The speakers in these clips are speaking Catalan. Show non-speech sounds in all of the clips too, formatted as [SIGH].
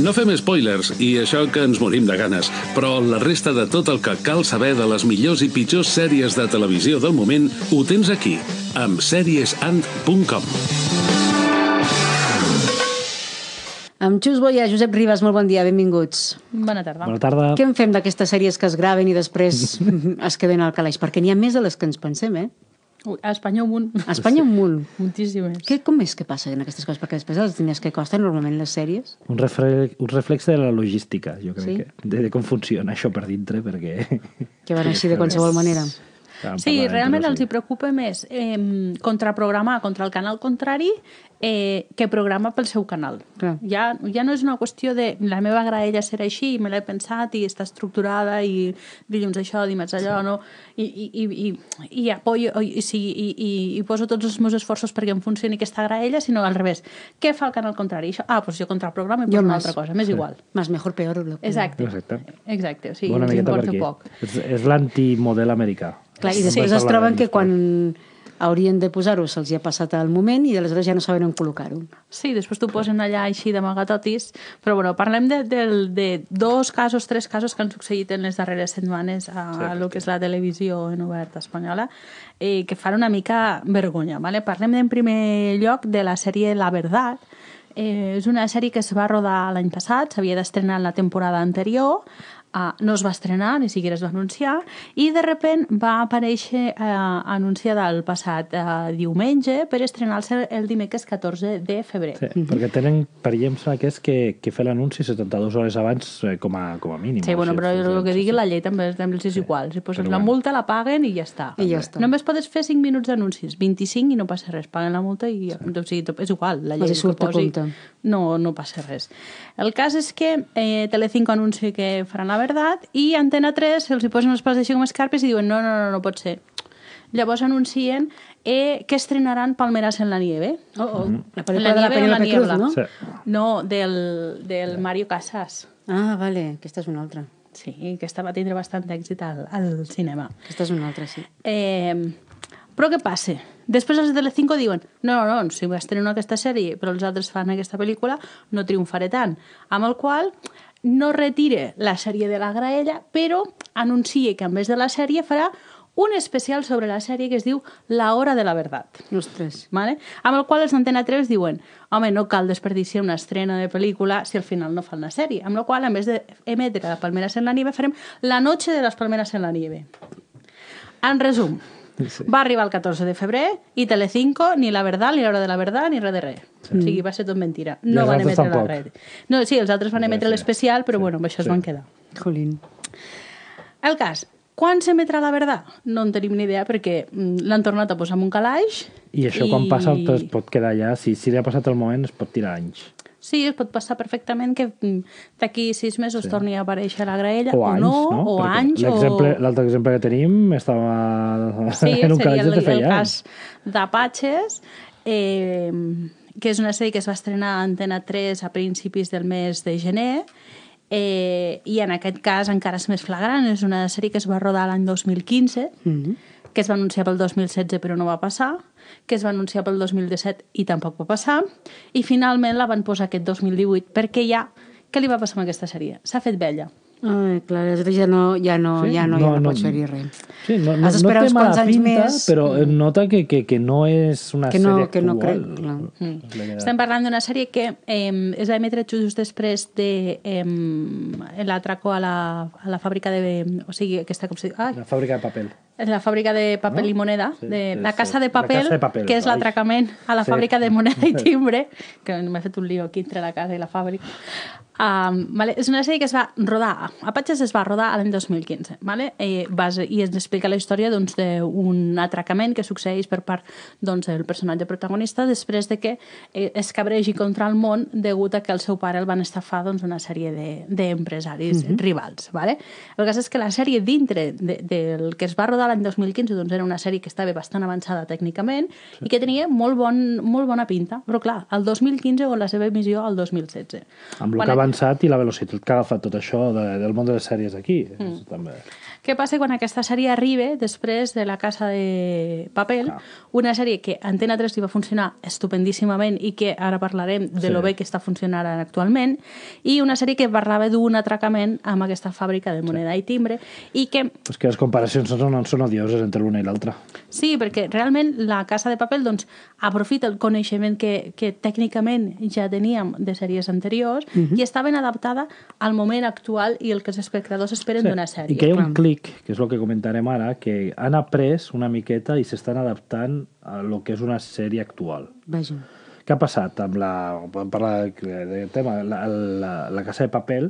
No fem spoilers, i això que ens morim de ganes, però la resta de tot el que cal saber de les millors i pitjors sèries de televisió del moment ho tens aquí, amb seriesant.com. Amb Xus Boia, Josep Ribas, molt bon dia, benvinguts. Bona tarda. Bona tarda. Què en fem d'aquestes sèries que es graven i després [LAUGHS] es queden al calaix? Perquè n'hi ha més de les que ens pensem, eh? Ui, a Espanya un munt. A Espanya un munt. [LAUGHS] Moltíssimes. Què, com és que passa en aquestes coses? Perquè després els diners que costen normalment les sèries... Un, reflex, un reflex de la logística, jo crec Sí? que, de, de com funciona això per dintre, perquè... [LAUGHS] Que van així de qualsevol manera. Sí, realment els hi preocupa més eh, contraprogramar contra el canal contrari eh, que programar pel seu canal. Clar. Ja, ja no és una qüestió de la meva graella serà així, me l'he pensat i està estructurada i dilluns això, dimarts allò, no? I, i, i, i, i apoyo, i, sí, i, i, i poso tots els meus esforços perquè em funcioni aquesta graella, sinó al revés. Què fa el canal contrari? Això? Ah, doncs jo contraprogramo i Jo poso una més. altra cosa, m'és igual. Más mejor, peor. Lo que... Exacte. Exacte. Exacte, o sigui, Bona ens miqueta per importa aquí. poc. És, és l'antimodel americà. Clar, i Sí. després es Parlarem troben que quan haurien de posar-ho se'ls hi ha passat el moment i aleshores ja no saben on col·locar-ho. Sí, després t'ho posen allà així d'amagatotis, però bueno, parlem de, de, de dos casos, tres casos que han succeït en les darreres setmanes a sí, lo que és la televisió en obert espanyola, eh, que fan una mica vergonya. ¿vale? Parlem en primer lloc de la sèrie La Verdad, Eh, és una sèrie que es va rodar l'any passat, s'havia d'estrenar en la temporada anterior, uh, no es va estrenar, ni siquiera es va anunciar, i de repent va aparèixer uh, anunciada el passat uh, diumenge per estrenar-se el dimecres 14 de febrer. Sí, perquè tenen, per exemple, que és que, que fer l'anunci 72 hores abans eh, com a, com a mínim. Sí, bueno, o sigui, però el que digui la llei també també els és igual. Si poses Però la bueno. multa, la paguen i ja està. I ja està. Només podes fer 5 minuts d'anuncis, 25 i no passa res. Paguen la multa i o sigui, és igual. La llei hi surt que posi, compte. no, no passa res. El cas és que eh, Telecinco anuncia que faran la veritat i Antena 3 se'ls hi posen els pals així com escarpes i diuen no, no, no, no pot ser. Llavors anuncien eh, que estrenaran Palmeras en la nieve. Oh, oh. La En pel·lícula de la nieve o la Penélope Cruz, no? Sí. No, del, del Mario Casas. Ah, vale, aquesta és una altra. Sí, que esta va tindre bastant èxit al, al cinema. Aquesta és una altra, sí. Eh, però què passa? Després els de Telecinco diuen no, no, no, si estreno aquesta sèrie però els altres fan aquesta pel·lícula, no triomfaré tant. Amb el qual no retire la sèrie de la graella, però anuncia que en vez de la sèrie farà un especial sobre la sèrie que es diu La hora de la verdad. Ostres. ¿vale? Amb el qual els d'Antena 3 diuen home, no cal desperdiciar una estrena de pel·lícula si al final no fan la sèrie. Amb la qual, en vez d'emetre la Palmeras en la nieve, farem La noche de las palmeras en la nieve. En resum, Sí. va arribar el 14 de febrer i Telecinco, ni La Verdad, ni L'Hora de la Verdad, ni res de res. O sigui, va ser tot mentira. I No van emetre la tampoc. red. No, sí, els altres van Sí, emetre sí. l'especial, però Sí, bueno, amb això es sí. van quedar. Jolín. El cas, quan s'emetrà la verdad? No en tenim ni idea perquè mm, l'han tornat a posar en un calaix. I això quan passa es pot quedar allà, si, si li ha passat el moment es pot tirar anys. Sí, es pot passar perfectament que mm, d'aquí sis mesos sí. torni a aparèixer la graella O o, anys, no, no? o Perquè anys, l'exemple- o... L'altre exemple que tenim estava Sí, [LAUGHS] en un seria el, de el feia cas d'Apaches, eh, que és una sèrie que es va estrenar a Antena 3 a principis del mes de gener, eh, i en aquest cas encara és més flagrant, és una sèrie que es va rodar l'any 2015, Mm -hmm. Que es va anunciar pel 2016 però no va passar, que es va anunciar pel 2017 i tampoc va passar, i finalment la van posar aquest 2018 perquè ja... Què li va passar amb aquesta sèrie? S'ha fet vella. Ai, clar, ja no, ja no, Sí? ja no, No, ja no, no. pots fer-hi res. Sí, no, no, Has d'esperar no uns té mala quants anys pinta, més. però nota que, que, que no és una Que no- sèrie que no actual. crec, clar. Mm. Estem parlant d'una sèrie que eh, es va emetre just després de eh, l'atraco a, la, a la fàbrica de... O sigui, aquesta... Com se diu? Ai, La fàbrica de paper. És la fàbrica de paper No? i moneda, Sí, de sí, la casa de La paper, Casa de Papel, que és l'atracament a la Sí. fàbrica de moneda i [LAUGHS] timbre, que m'he fet un lío aquí entre la casa i la fàbrica. Um, vale? És una sèrie que es va rodar, Apaches es va rodar l'any 2015, vale? eh, base, i ens explica la història doncs, d'un atracament que succeeix per part doncs, del personatge protagonista després de que eh, es cabregi contra el món degut a que el seu pare el van estafar doncs, una sèrie de- d'empresaris de, rivals. Vale? El cas és que la sèrie dintre de, del que es va rodar l'any 2015 doncs, era una sèrie que estava bastant avançada tècnicament i que tenia molt, bon, molt bona pinta, però clar, el 2015 o la seva emissió al 2016. Amb el que van avançat i la velocitat que ha agafat tot això de, del món de les sèries aquí. Mm. També. Què passa quan aquesta sèrie arriba després de La Casa de Papel, Clar. una sèrie que Antena 3 li va funcionar estupendíssimament i que ara parlarem de Sí. lo bé que està funcionant actualment, i una sèrie que parlava d'un atracament amb aquesta fàbrica de moneda i timbre, i que És que les comparacions són, són odioses entre l'una i l'altra. Sí, perquè realment la Casa de Papel doncs, aprofita el coneixement que, que tècnicament ja teníem de sèries anteriors i està ben adaptada al moment actual i el que els espectadors esperen d'una sèrie. I que hi ha un clic, que és el que comentarem ara, que han après una miqueta i s'estan adaptant a lo que és una sèrie actual. Vaja. Què ha passat amb la... Podem parlar del tema. La, la, la Casa de Papel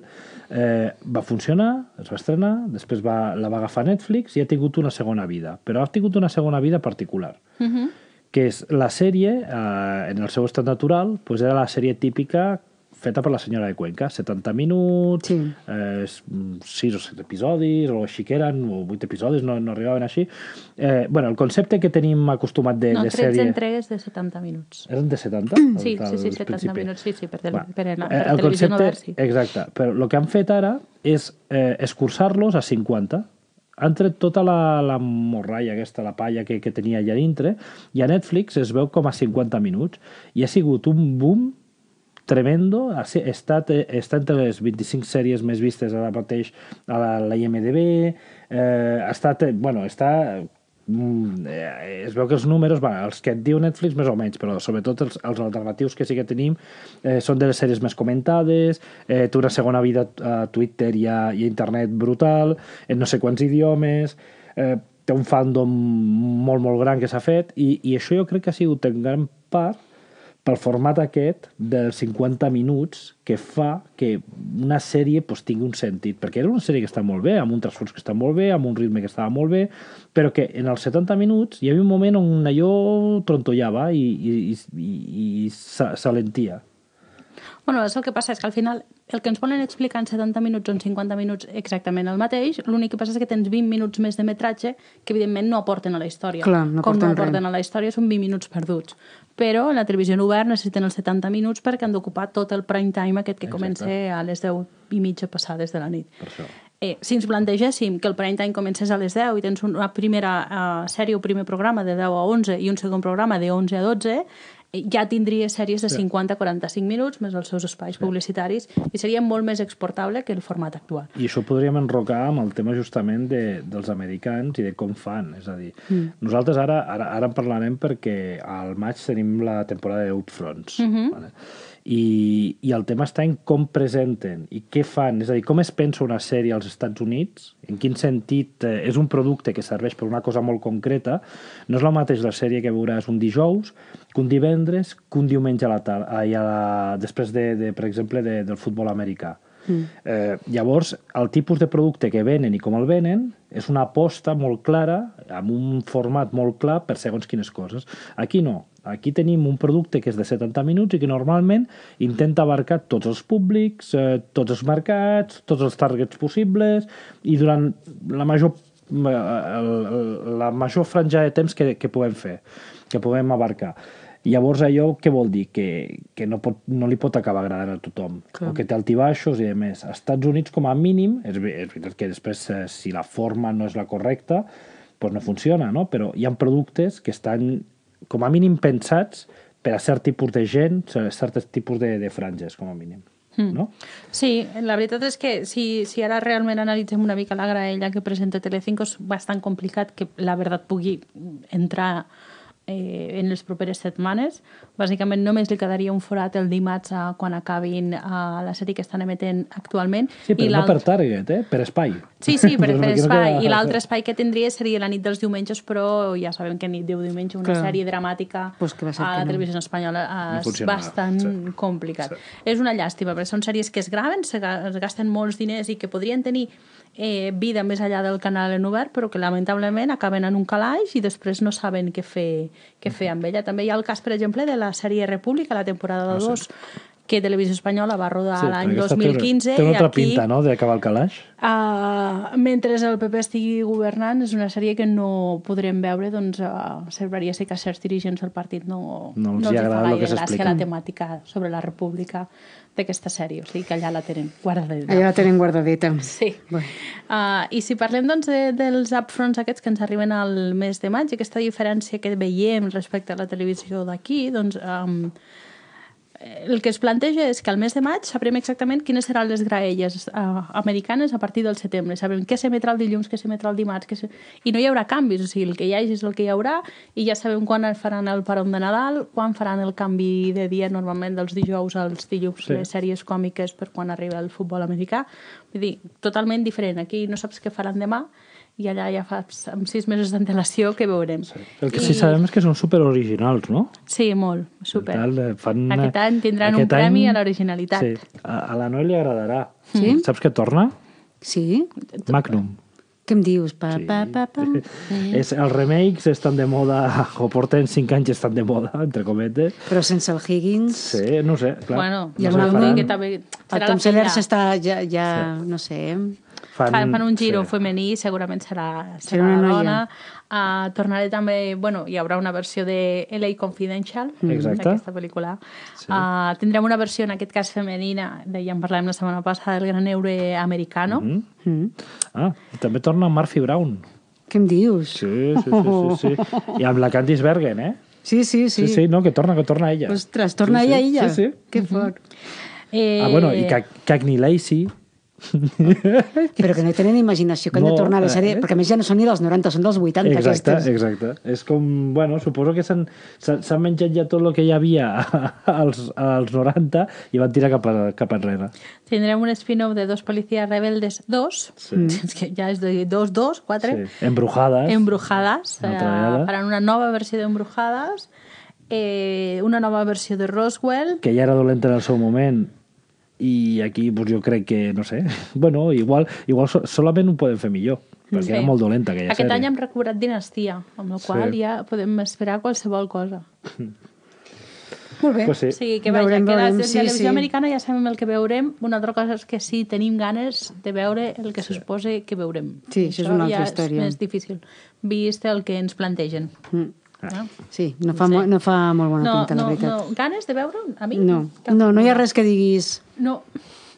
eh, va funcionar, es va estrenar, després va, la va agafar Netflix i ha tingut una segona vida. Però ha tingut una segona vida particular. Uh -huh. que és la sèrie, eh, en el seu estat natural, pues era la sèrie típica feta per la senyora de Cuenca, 70 minuts, Sí. eh, 6 o 7 episodis, o així que eren, o 8 episodis, no, no arribaven així. Eh, bueno, el concepte que tenim acostumat de, No, de 13 sèrie... entregues de 70 minuts. Eren de 70? Sí, al- sí, sí, al 70 principi? minuts, sí, sí, per, tel Va, per, la, eh, per el televisió concepte, obert, sí. Exacte, però el que han fet ara és eh, escurçar-los a 50. Han tret tota la, la morralla aquesta, la palla que, que tenia allà dintre, i a Netflix es veu com a 50 minuts. I ha sigut un boom tremendo, ha estat, està entre les 25 sèries més vistes ara mateix a la, la IMDB, eh, ha estat, bueno, està mm, eh, es veu que els números, va, els que et diu Netflix més o menys, però sobretot els, els alternatius que sí que tenim eh, són de les sèries més comentades, eh, té una segona vida a Twitter i a, i a internet brutal, en no sé quants idiomes, eh, té un fandom molt, molt gran que s'ha fet, i, i això jo crec que ha sigut en gran part pel format aquest dels 50 minuts que fa que una sèrie pues, tingui un sentit. Perquè era una sèrie que està molt bé, amb un transfons que està molt bé, amb un ritme que estava molt bé, però que en els 70 minuts hi havia un moment on allò trontollava i, i, i, i, i sa- s'alentia. Bueno, és el que passa, és que al final el que ens volen explicar en 70 minuts o en 50 minuts exactament el mateix, l'únic que passa és que tens 20 minuts més de metratge que evidentment no aporten a la història. Clar, no Com no aporten res. a la història són 20 minuts perduts. Però en la televisió en obert necessiten els 70 minuts perquè han d'ocupar tot el prime time aquest que Exacte. comença a les 10 i mitja passades de la nit. Per això. Eh, si ens plantegéssim que el prime time comencés a les 10 i tens una primera uh, sèrie o primer programa de 10 a 11 i un segon programa de 11 a 12, eh, ja tindria sèries de 50 a 45 minuts més els seus espais publicitaris i seria molt més exportable que el format actual. I això podríem enrocar amb el tema justament de, dels americans i de com fan. És a dir, mm. nosaltres ara, ara, ara en parlarem perquè al maig tenim la temporada de Upfronts. Mm -hmm. vale? I, I el tema està en com presenten i què fan. És a dir, com es pensa una sèrie als Estats Units, en quin sentit eh, és un producte que serveix per una cosa molt concreta. No és la mateix la sèrie que veuràs un dijous que un divendres que un diumenge a la tarda, a la, després, de, de, per exemple, de, del futbol americà. Mm. Eh, llavors, el tipus de producte que venen i com el venen és una aposta molt clara, amb un format molt clar per segons quines coses. Aquí no. Aquí tenim un producte que és de 70 minuts i que normalment intenta abarcar tots els públics, eh, tots els mercats, tots els targets possibles i durant la major, eh, la major franja de temps que, que puguem fer, que puguem abarcar. Llavors allò què vol dir? Que, que no, pot, no li pot acabar agradant a tothom. Clar. O que té altibaixos i a més. Als Estats Units, com a mínim, és, és veritat que després, eh, si la forma no és la correcta, doncs no funciona, no? Però hi ha productes que estan, com a mínim, pensats per a cert tipus de gent, a certs tipus de, de franges, com a mínim. No? Sí, la veritat és que si, si ara realment analitzem una mica la graella que presenta Telecinco és bastant complicat que la veritat pugui entrar eh, en les properes setmanes. Bàsicament només li quedaria un forat el dimarts a, quan acabin a la sèrie que estan emetent actualment. Sí, però I no per target, eh? per espai. Sí, sí, [LAUGHS] per, per no espai. I l'altre espai que tindria seria la nit dels diumenges, però ja sabem que nit de diumenge una Clar. sèrie dramàtica Pues que va ser a que la no. televisió espanyola eh, No és funcionarà, bastant sí. complicat. Sí. És una llàstima, perquè són sèries que es graven, es gasten molts diners i que podrien tenir eh, vida més allà del canal en obert, però que lamentablement acaben en un calaix i després no saben què fer, què fer amb ella. També hi ha el cas, per exemple, de la sèrie República, la temporada Ah, sí. 2, que Televisió Espanyola va rodar Sí, l'any perquè aquesta 2015 Té, té una i altra aquí, pinta, no?, d'acabar el calaix. uh, mentre el PP estigui governant, és una sèrie que no podrem veure, doncs uh, semblaria ser que a certs dirigents del partit no, No els no hi els agrada fa el que s'explica. la temàtica sobre la república d'aquesta sèrie, o sigui que allà la tenen guardadeta. Allà la tenen guardadeta. Sí. Bueno. Uh, I si parlem doncs, de, dels upfronts aquests que ens arriben al mes de maig, aquesta diferència que veiem respecte a la televisió d'aquí, doncs um, el que es planteja és que al mes de maig sabrem exactament quines seran les graelles uh, americanes a partir del setembre. Sabem què s'emetrà el dilluns, què s'emetrà el dimarts, què se... i no hi haurà canvis, o sigui, el que hi hagi és el que hi haurà i ja sabem quan faran el parom de Nadal, quan faran el canvi de dia normalment dels dijous als dilluns, sí. les sèries còmiques per quan arriba el futbol americà. Vull dir, totalment diferent. Aquí no saps què faran demà i allà ja fa amb sis mesos d'antelació que veurem. Sí. El que sí sabem és que són super originals, no? Sí, molt, super. Tal, eh, fan, Aquest any tindran un aquest premi any- a l'originalitat. Sí. A, a la Noe li agradarà. Sí? Saps què torna? Sí? Magnum. Què em dius? Pa, Sí. pa, pa, pa. [LAUGHS] És, els remakes estan de moda, o porten 5 anys estan de moda, entre cometes. Però sense el Higgins... Sí, no sé, clar. Bueno, I el no Magnum, que també El Tom la Seller filla. s'està ja, ja no sé... Fan, fan un giro sí. femení, segurament serà, serà, Serà una dona. Uh, tornaré també... Bueno, hi haurà una versió de LA Confidential, Exacte. d'aquesta pel·lícula. Sí. Uh, tindrem una versió, en aquest cas femenina, de, ja en parlàvem la setmana passada, del Gran Eure Americano. Mm. Mm. Ah, i també torna Murphy Brown. Què em dius? Sí, sí, sí, sí, sí. I amb la Candice Bergen, eh? Sí, sí, sí. Sí, sí, no, que torna, que torna ella. Ostres, torna sí, ella, sí, ella. Sí, sí. Que fort. Eh, Ah, bueno, i Cagney Lacey. [LAUGHS] Però que no tenen imaginació, que han No, de tornar a la sèrie, eh? perquè a més ja no són ni dels 90, són dels 80 Exacte, aquestes. exacte. És com, bueno, suposo que s'han menjat ja tot el que hi havia [LAUGHS] als, als 90 i van tirar cap, a, cap enrere. Tindrem un spin-off de Dos Policías Rebeldes 2, sí. [LAUGHS] és que ja és de 2, 2, 4, Sí. Embrujades. Embrujadas. Una Eh, faran una nova versió d'Embrujadas, eh, una nova versió de Roswell, que ja era dolenta en el seu moment i aquí pues, jo crec que, no sé, [LAUGHS] bueno, igual, igual so, solament ho podem fer millor, perquè era molt dolenta aquella Aquest sèrie. any hem recuperat Dinastia, amb la qual Sí. ja podem esperar qualsevol cosa. [LAUGHS] Molt bé. Pues sí. O sigui, que vaja, Veurem, que la veurem, sí, televisió sí. americana ja sabem el que veurem. Una altra cosa és que sí, tenim ganes de veure el que se suposa que veurem. Sí, això és una altra ja història. és més difícil, vist el que ens plantegen. Mm. No? Sí, no fa, Sí. no fa molt bona No, pinta, la no, veritat. no, ganes de veure a mi? No, Cap- no, no hi ha res que diguis... No,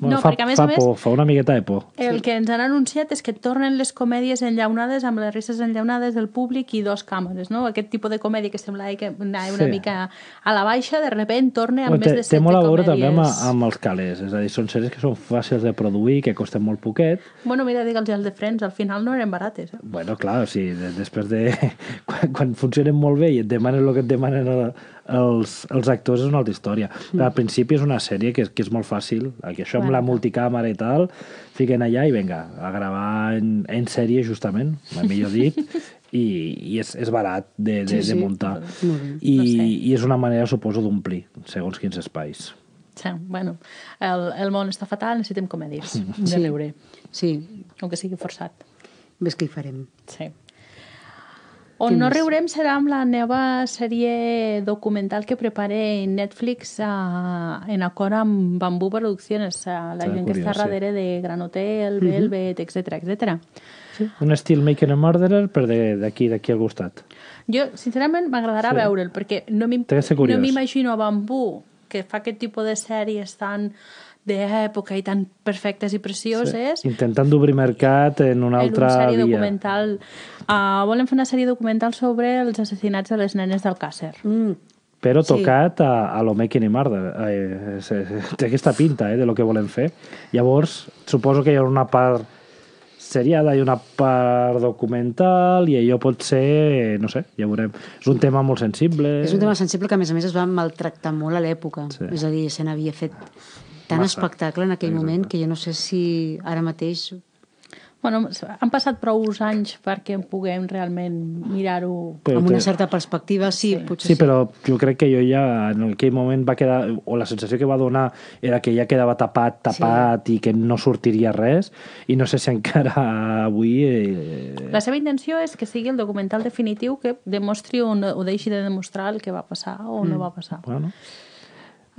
Bueno, no fa, perquè a més fa a més por, fa una miqueta de por. el que ens han anunciat és que tornen les comèdies enllaunades amb les risses enllaunades del públic i dos càmeres, no? Aquest tipus de comèdia que semblava que anava una Sí. mica a la baixa, de repent torna amb Bueno, més té, de té set molt a veure comèdies. també amb, amb els calés, és a dir, són sèries que són fàcils de produir, que costen molt poquet. Bueno, mira, digue'ls els de Friends, al final no eren barates. Eh? Bueno, clar, o sigui, de, després de... [LAUGHS] Quan, quan funcionen molt bé i et demanen el que et demanen el, els, els actors és una altra història. Mm. Però al principi és una sèrie que, que és molt fàcil, que això amb la multicàmera i tal, fiquen allà i vinga, a gravar en, en sèrie justament, mai millor dit, [LAUGHS] i, i és, és barat de, de, Sí, sí. de muntar. I, No sé. I és una manera, suposo, d'omplir segons quins espais. Sí, bueno, el, el món està fatal, necessitem comèdies [LAUGHS] de Sí. veure, Sí, aunque sigui forçat. ves què hi farem. Sí. On no més? riurem serà amb la nova sèrie documental que prepara Netflix a, en acord amb Bambú Producciones, a la gent que està curiós, sí. darrere de Gran Hotel, Velvet, etc etc. Sí. Un estil Making a Murderer, però de- d'aquí d'aquí al costat. Jo, sincerament, m'agradarà Sí. veure'l, perquè no m'im- Té que ser curiós. no m'imagino a Bambú, que fa aquest tipus de sèries tan d'època i tan perfectes i precioses, sí. Intentant d'obrir mercat en una en altra una sèrie via. documental. Uh, volen fer una sèrie documental sobre els assassinats de les nenes del Càcer. Mm. però Sí. tocat a, a lo Making a Murder. Eh, és- és- té aquesta pinta eh, de lo que volen fer. Llavors, suposo que hi ha una part seriada i una part documental i allò pot ser, no sé, ja veurem. És un tema molt sensible. És un tema sensible que, a més a més, es va maltractar molt a l'època. Sí. És a dir, se n'havia fet tant Massa. espectacle en aquell Exacte. moment que jo no sé si ara mateix... Bueno, han passat prou anys perquè puguem realment mirar-ho. Amb una certa perspectiva, sí, Sí. potser Sí, però jo crec que jo ja en aquell moment va quedar, o la sensació que va donar era que ja quedava tapat, tapat sí. i que no sortiria res i no sé si encara avui eh, La seva intenció és que sigui el documental definitiu que demostri o, no, o deixi de demostrar el que va passar o no va passar. bueno,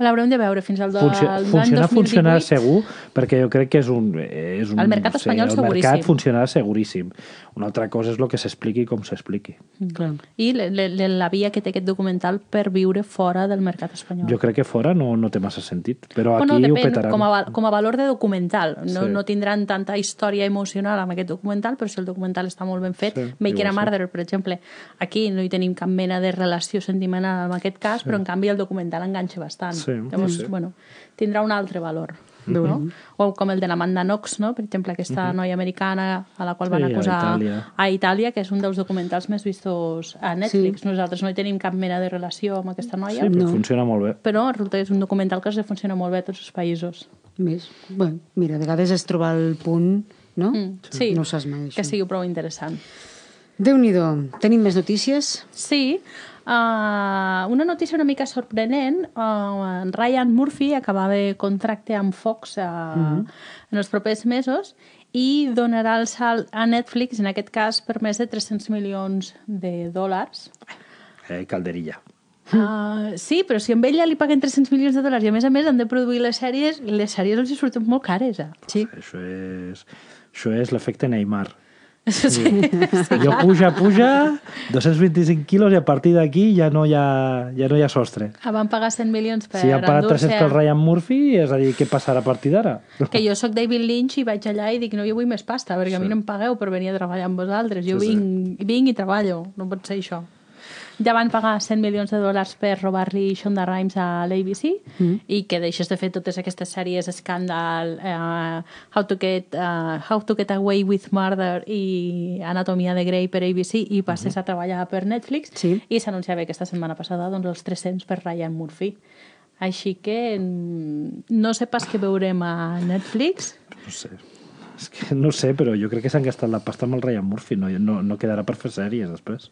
L'haurem de veure fins al do- Funci al l'any funciona, 2018. funcionarà segur, perquè jo crec que és un... És un El mercat espanyol el seguríssim. mercat funcionarà seguríssim. Una altra cosa és el que s'expliqui com s'expliqui. Clar. I le, le, le, la via que té aquest documental per viure fora del mercat espanyol. Jo crec que fora no, no té massa sentit, però aquí bueno, ho depèn, petaran. com a, com a valor de documental. No, Sí. no tindran tanta història emocional amb aquest documental, però si el documental està molt ben fet, Sí, Making a sí. Murderer, per exemple, aquí no hi tenim cap mena de relació sentimental en aquest cas, però en canvi el documental enganxa bastant. Sí, Llavors, sí, sí. bueno, tindrà un altre valor. No? O com el de l'Amanda Knox, no? per exemple, aquesta noia americana a la qual van Sí, a acusar Itàlia. a Itàlia, que és un dels documentals més vistos a Netflix. Nosaltres no hi tenim cap mena de relació amb aquesta noia, Sí, però No. funciona molt bé. però resulta que és un documental que es funciona molt bé a tots els països. Més. Bueno, mira, a vegades és trobar el punt, no? Mm, sí, No saps mai, que això. sigui prou interessant. Déu-n'hi-do. Tenim més notícies? Sí, uh, una notícia una mica sorprenent. Uh, Ryan Murphy acabava de contracte amb Fox uh, en els propers mesos i donarà el salt a Netflix, en aquest cas per més de 300 milions de dòlars. Eh, calderilla. Uh, sí, però si a ell ja li paguen 300 milions de dòlars i a més a més han de produir les sèries, les sèries els hi surten molt cares. Eh? Sí. Això és, això és l'efecte Neymar. Sí, sí. Jo puja, puja, 225 quilos i a partir d'aquí ja, no hi ha, ja no hi ha sostre. Ah, van pagar 100 milions per Si han pagat endur-se 300 pel Ryan Murphy, és a dir, què passarà a partir d'ara? [LAUGHS] que jo sóc David Lynch i vaig allà i dic no, jo vull més pasta, perquè sí. a mi no em pagueu per venir a treballar amb vosaltres. Jo Sí, sí. vinc, vinc i treballo, no pot ser això. Ja van pagar 100 milions de dòlars per robar-li Shonda Rhimes a l'ABC mm. i que deixes de fer totes aquestes sèries escàndal, uh, How, to get, uh, How to Get Away with Murder i Anatomia de Grey per ABC i passes a treballar per Netflix Sí. i s'anunciava aquesta setmana passada doncs, els 300 per Ryan Murphy. Així que mm, no sé pas què veurem a Netflix. No sé. És que no sé, però jo crec que s'han gastat la pasta amb el Ryan Murphy. No, no, no quedarà per fer sèries després.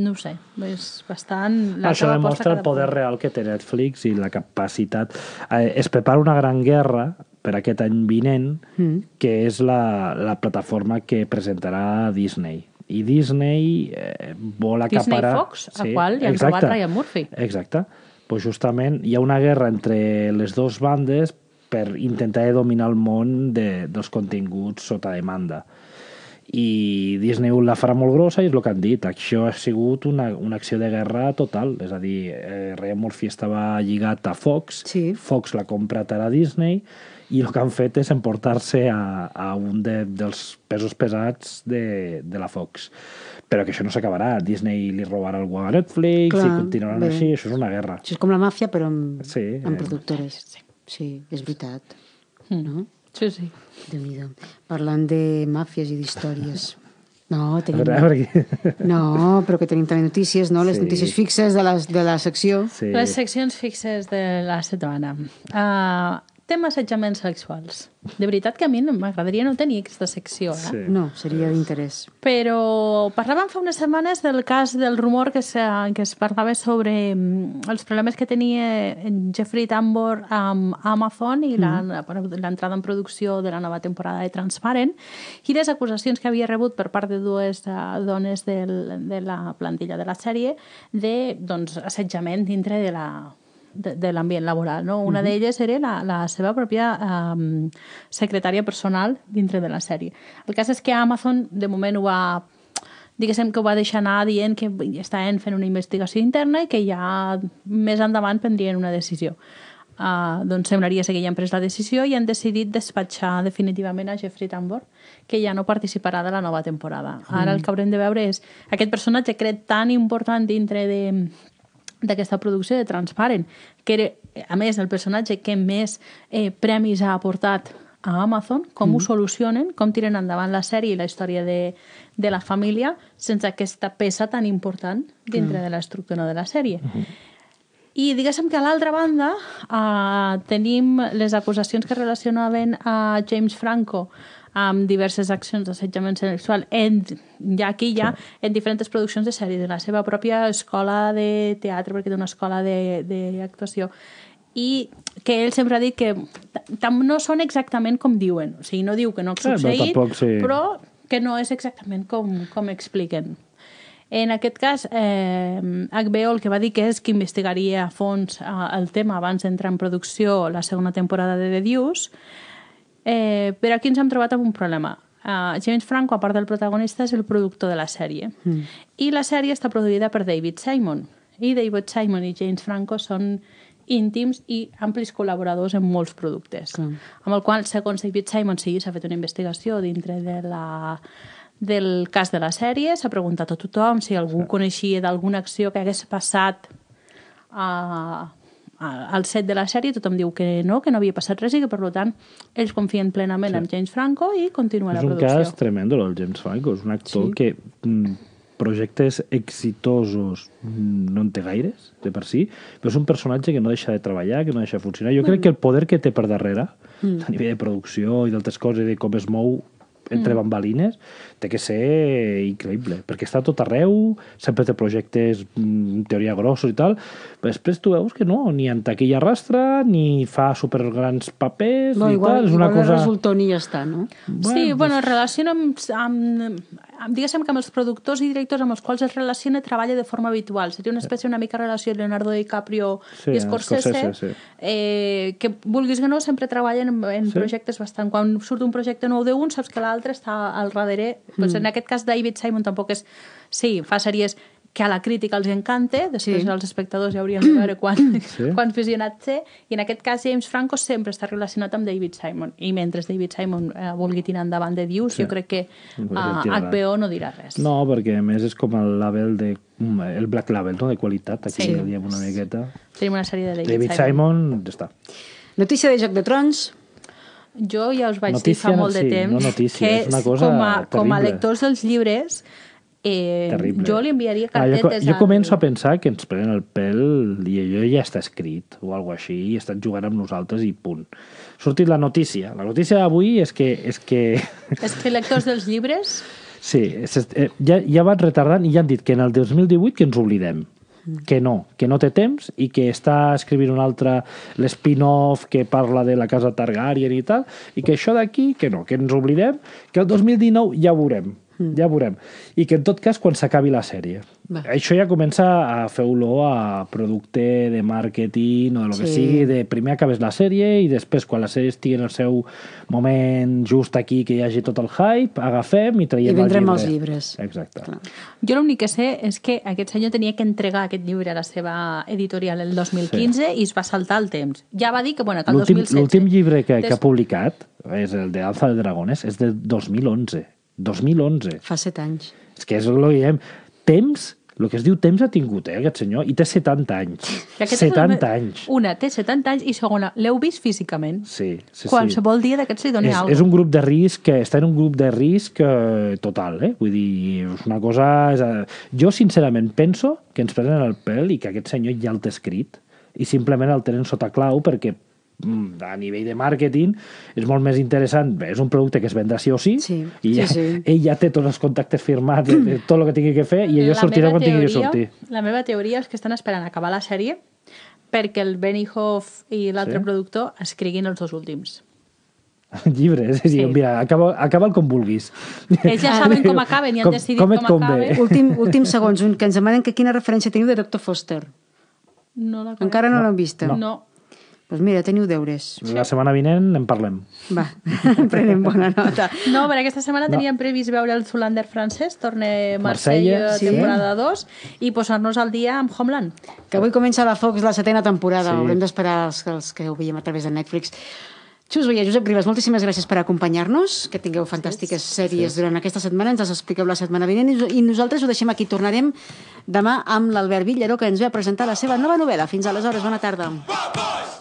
No ho sé, és bastant... la Això demostra el poder punt. real que té Netflix i la capacitat. Eh, es prepara una gran guerra per aquest any vinent, mm. que és la, la plataforma que presentarà Disney. I Disney eh, vol Disney acaparar... Fox, a qual li han robat Ryan Murphy. Exacte. Pues justament hi ha una guerra entre les dues bandes per intentar dominar el món de, dels continguts sota demanda i Disney la farà molt grossa i és el que han dit, això ha sigut una, una acció de guerra total, és a dir eh, Ryan Murphy estava lligat a Fox Sí. Fox l'ha comprat ara a Disney i el que han fet és emportar-se a, a un de, dels pesos pesats de, de la Fox però que això no s'acabarà, Disney li robarà algú a Netflix Clar, i continuaran bé. així, això és una guerra Això és com la màfia, però amb, Sí, amb eh, productores. Sí, és veritat. No? Sí, sí. déu nhi Parlant de màfies i d'històries. No, a tenim... veure, a veure aquí. [LAUGHS] No, però que tenim també notícies, no? Les Sí. notícies fixes de, les, de la secció. sí. Les seccions fixes de la setmana. Uh, tema assetjaments sexuals. De veritat que a mi no- m'agradaria no tenir aquesta secció, eh? Sí. No, seria d'interès. Però parlàvem fa unes setmanes del cas del rumor que, se, que es parlava sobre mm, els problemes que tenia en Jeffrey Tambor amb Amazon i la- l'entrada en producció de la nova temporada de Transparent i les acusacions que havia rebut per part de dues eh, dones del, de la plantilla de la sèrie de doncs, assetjament dintre de la de, de l'ambient laboral. No? Una d'elles era la, la seva pròpia um, secretària personal dintre de la sèrie. El cas és que Amazon de moment ho va diguéssim que ho va deixar anar dient que estaven fent una investigació interna i que ja més endavant prendrien una decisió. Uh, doncs semblaria ser que ja han pres la decisió i han decidit despatxar definitivament a Jeffrey Tambor, que ja no participarà de la nova temporada. Ara el que haurem de veure és aquest personatge crec tan important dintre de, d'aquesta producció de Transparent, que era, a més, el personatge que més eh, premis ha aportat a Amazon, com mm. ho solucionen, com tiren endavant la sèrie i la història de, de la família sense aquesta peça tan important dintre mm. de l'estructura de la sèrie. Mm -hmm. I diguéssim que a l'altra banda uh, tenim les acusacions que relacionaven a James Franco amb diverses accions d'assetjament sexual en, ja aquí ja, en diferents produccions de sèries, de la seva pròpia escola de teatre, perquè té una escola d'actuació, i que ell sempre ha dit que no són exactament com diuen, o sigui, no diu que no ha però succeït, tampoc, sí. però que no és exactament com, com expliquen. En aquest cas, eh, HBO el que va dir que és que investigaria a fons eh, el tema abans d'entrar en producció la segona temporada de The Deuce, eh, però aquí ens hem trobat amb un problema. Uh, James Franco, a part del protagonista, és el productor de la sèrie. Mm. I la sèrie està produïda per David Simon. I David Simon i James Franco són íntims i amplis col·laboradors en molts productes. Mm. Amb el qual, segons David Simon, sí, s'ha fet una investigació dintre de la, del cas de la sèrie, s'ha preguntat a tothom si algú sí. coneixia d'alguna acció que hagués passat a, a, al set de la sèrie, tothom diu que no, que no havia passat res i que, per tant, ells confien plenament sí. en James Franco i continua la producció. És un cas tremendo, el James Franco. És un actor sí. que mm, projectes exitosos no en té gaires, de per si, però és un personatge que no deixa de treballar, que no deixa de funcionar. Jo mm. crec que el poder que té per darrere, mm. a nivell de producció i d'altres coses, i de com es mou entre mm. bambalines, té que ser increïble, perquè està tot arreu, sempre té projectes mm, en teoria grossos i tal, però després tu veus que no, ni en taquilla rastra, ni fa supergrans papers, no, ni igual, tal, és una igual cosa... resultó ni ja està, no? Bueno, sí, bueno, es relaciona amb, amb, amb, diguéssim que amb els productors i directors amb els quals es relaciona treballa de forma habitual. Seria una espècie una mica relació Leonardo DiCaprio Sí, i Scorsese, Scorsese, sí. eh, que vulguis que no, sempre treballen en, en Sí. projectes bastant... Quan surt un projecte nou d'un, saps que l'altre està al darrere. Mm. Pues en aquest cas, David Simon tampoc és... Sí, fa sèries que a la crítica els encanta, després Sí. els espectadors ja hauríem de veure quan, Sí. [LAUGHS] quants visionats té, i en aquest cas James Franco sempre està relacionat amb David Simon, i mentre David Simon eh, vulgui tirar endavant de Dius, Sí. jo crec que podria tirar HBO no dirà res. No, perquè a més és com el label de... mm, el Black Label, no?, de qualitat, aquí Sí. diem una miqueta. Tenim una sèrie de David, David Simon, ja està. Notícia de Joc de Trons. Jo ja us vaig Notícia, dir fa molt de sí, temps no notícia, que és una cosa com, a, com a terrible. lectors dels llibres eh, Terrible. jo li enviaria Ah, jo, cartetes jo començo a pensar que ens prenen el pèl i allò ja està escrit o alguna així, i estan jugant amb nosaltres i punt. Ha sortit la notícia. La notícia d'avui és que, és que [LAUGHS] És que lectors dels llibres Sí, eh, ja, ja van retardant i ja han dit que en el 2018 que ens oblidem. Que no, que no té temps i que està escrivint un altre l'spin-off que parla de la casa Targaryen i tal, i que això d'aquí, que no, que ens oblidem, que el 2019 ja ho veurem, ja ho veurem. I que en tot cas quan s'acabi la sèrie. Va. Això ja comença a fer olor a producte de màrqueting o de lo que Sí. sigui, de primer acabes la sèrie i després quan la sèrie estigui en el seu moment just aquí que hi hagi tot el hype, agafem i traiem I vendrem el els llibre. llibres. Exacte. Clar. Jo l'únic que sé és que aquest senyor tenia que entregar aquest llibre a la seva editorial el 2015 sí. i es va saltar el temps. Ja va dir que, bueno, que el L'últim 2016... l'últim llibre que, que ha publicat és el de Alfa de Dragones, és de 2011. 2011. Fa set anys. És que és el que diem. Temps, el que es diu temps ha tingut, eh, aquest senyor, i té 70 anys. I aquest és el 70 me- anys. Una, té 70 anys i segona, l'heu vist físicament? Sí, sí, sí. Qualsevol dia d'aquests li doni és, alguna és un grup de risc, que està en un grup de risc eh, total, eh? Vull dir, és una cosa... És, eh, jo, sincerament, penso que ens prenen el pèl i que aquest senyor ja el té escrit i simplement el tenen sota clau perquè a nivell de màrqueting és molt més interessant, bé, és un producte que es vendrà sí o sí, Sí, i sí, ja, sí. [LAUGHS] ell ja té tots els contactes firmats de, tot el que tingui que fer i La sortirà quan tingui que sortir. La meva teoria és que estan esperant acabar la sèrie perquè el Benny Hoff i l'altre Sí? productor escriguin els dos últims. [LAUGHS] Llibres, és a dir, Sí. mira, acaba, acaba'l com vulguis. Ells ja saben com acaben i han Com- decidit com com, convé. acaben. Últim, últim segons, un, que ens demanen que quina referència teniu de Dr. Foster. No la Encara no, No, l'hem vista. No. Doncs pues mira, teniu deures. La setmana vinent en parlem. Va, [LAUGHS] prenem bona nota. No, per aquesta setmana No. teníem previst veure el Zulander francès, torne Marsella, Marsella, sí. temporada 2, i posar-nos al dia amb Homeland. Que avui comença la Fox la setena temporada. Sí. Sí. Haurem d'esperar els, els que ho veiem a través de Netflix. Xus Veia, Josep Ribas, moltíssimes gràcies per acompanyar-nos, que tingueu fantàstiques sèries durant aquesta setmana, ens les expliqueu la setmana vinent i i nosaltres ho deixem aquí. Tornarem demà amb l'Albert Villaró, que ens ve a presentar la seva nova novel·la. Fins aleshores, bona tarda. Wild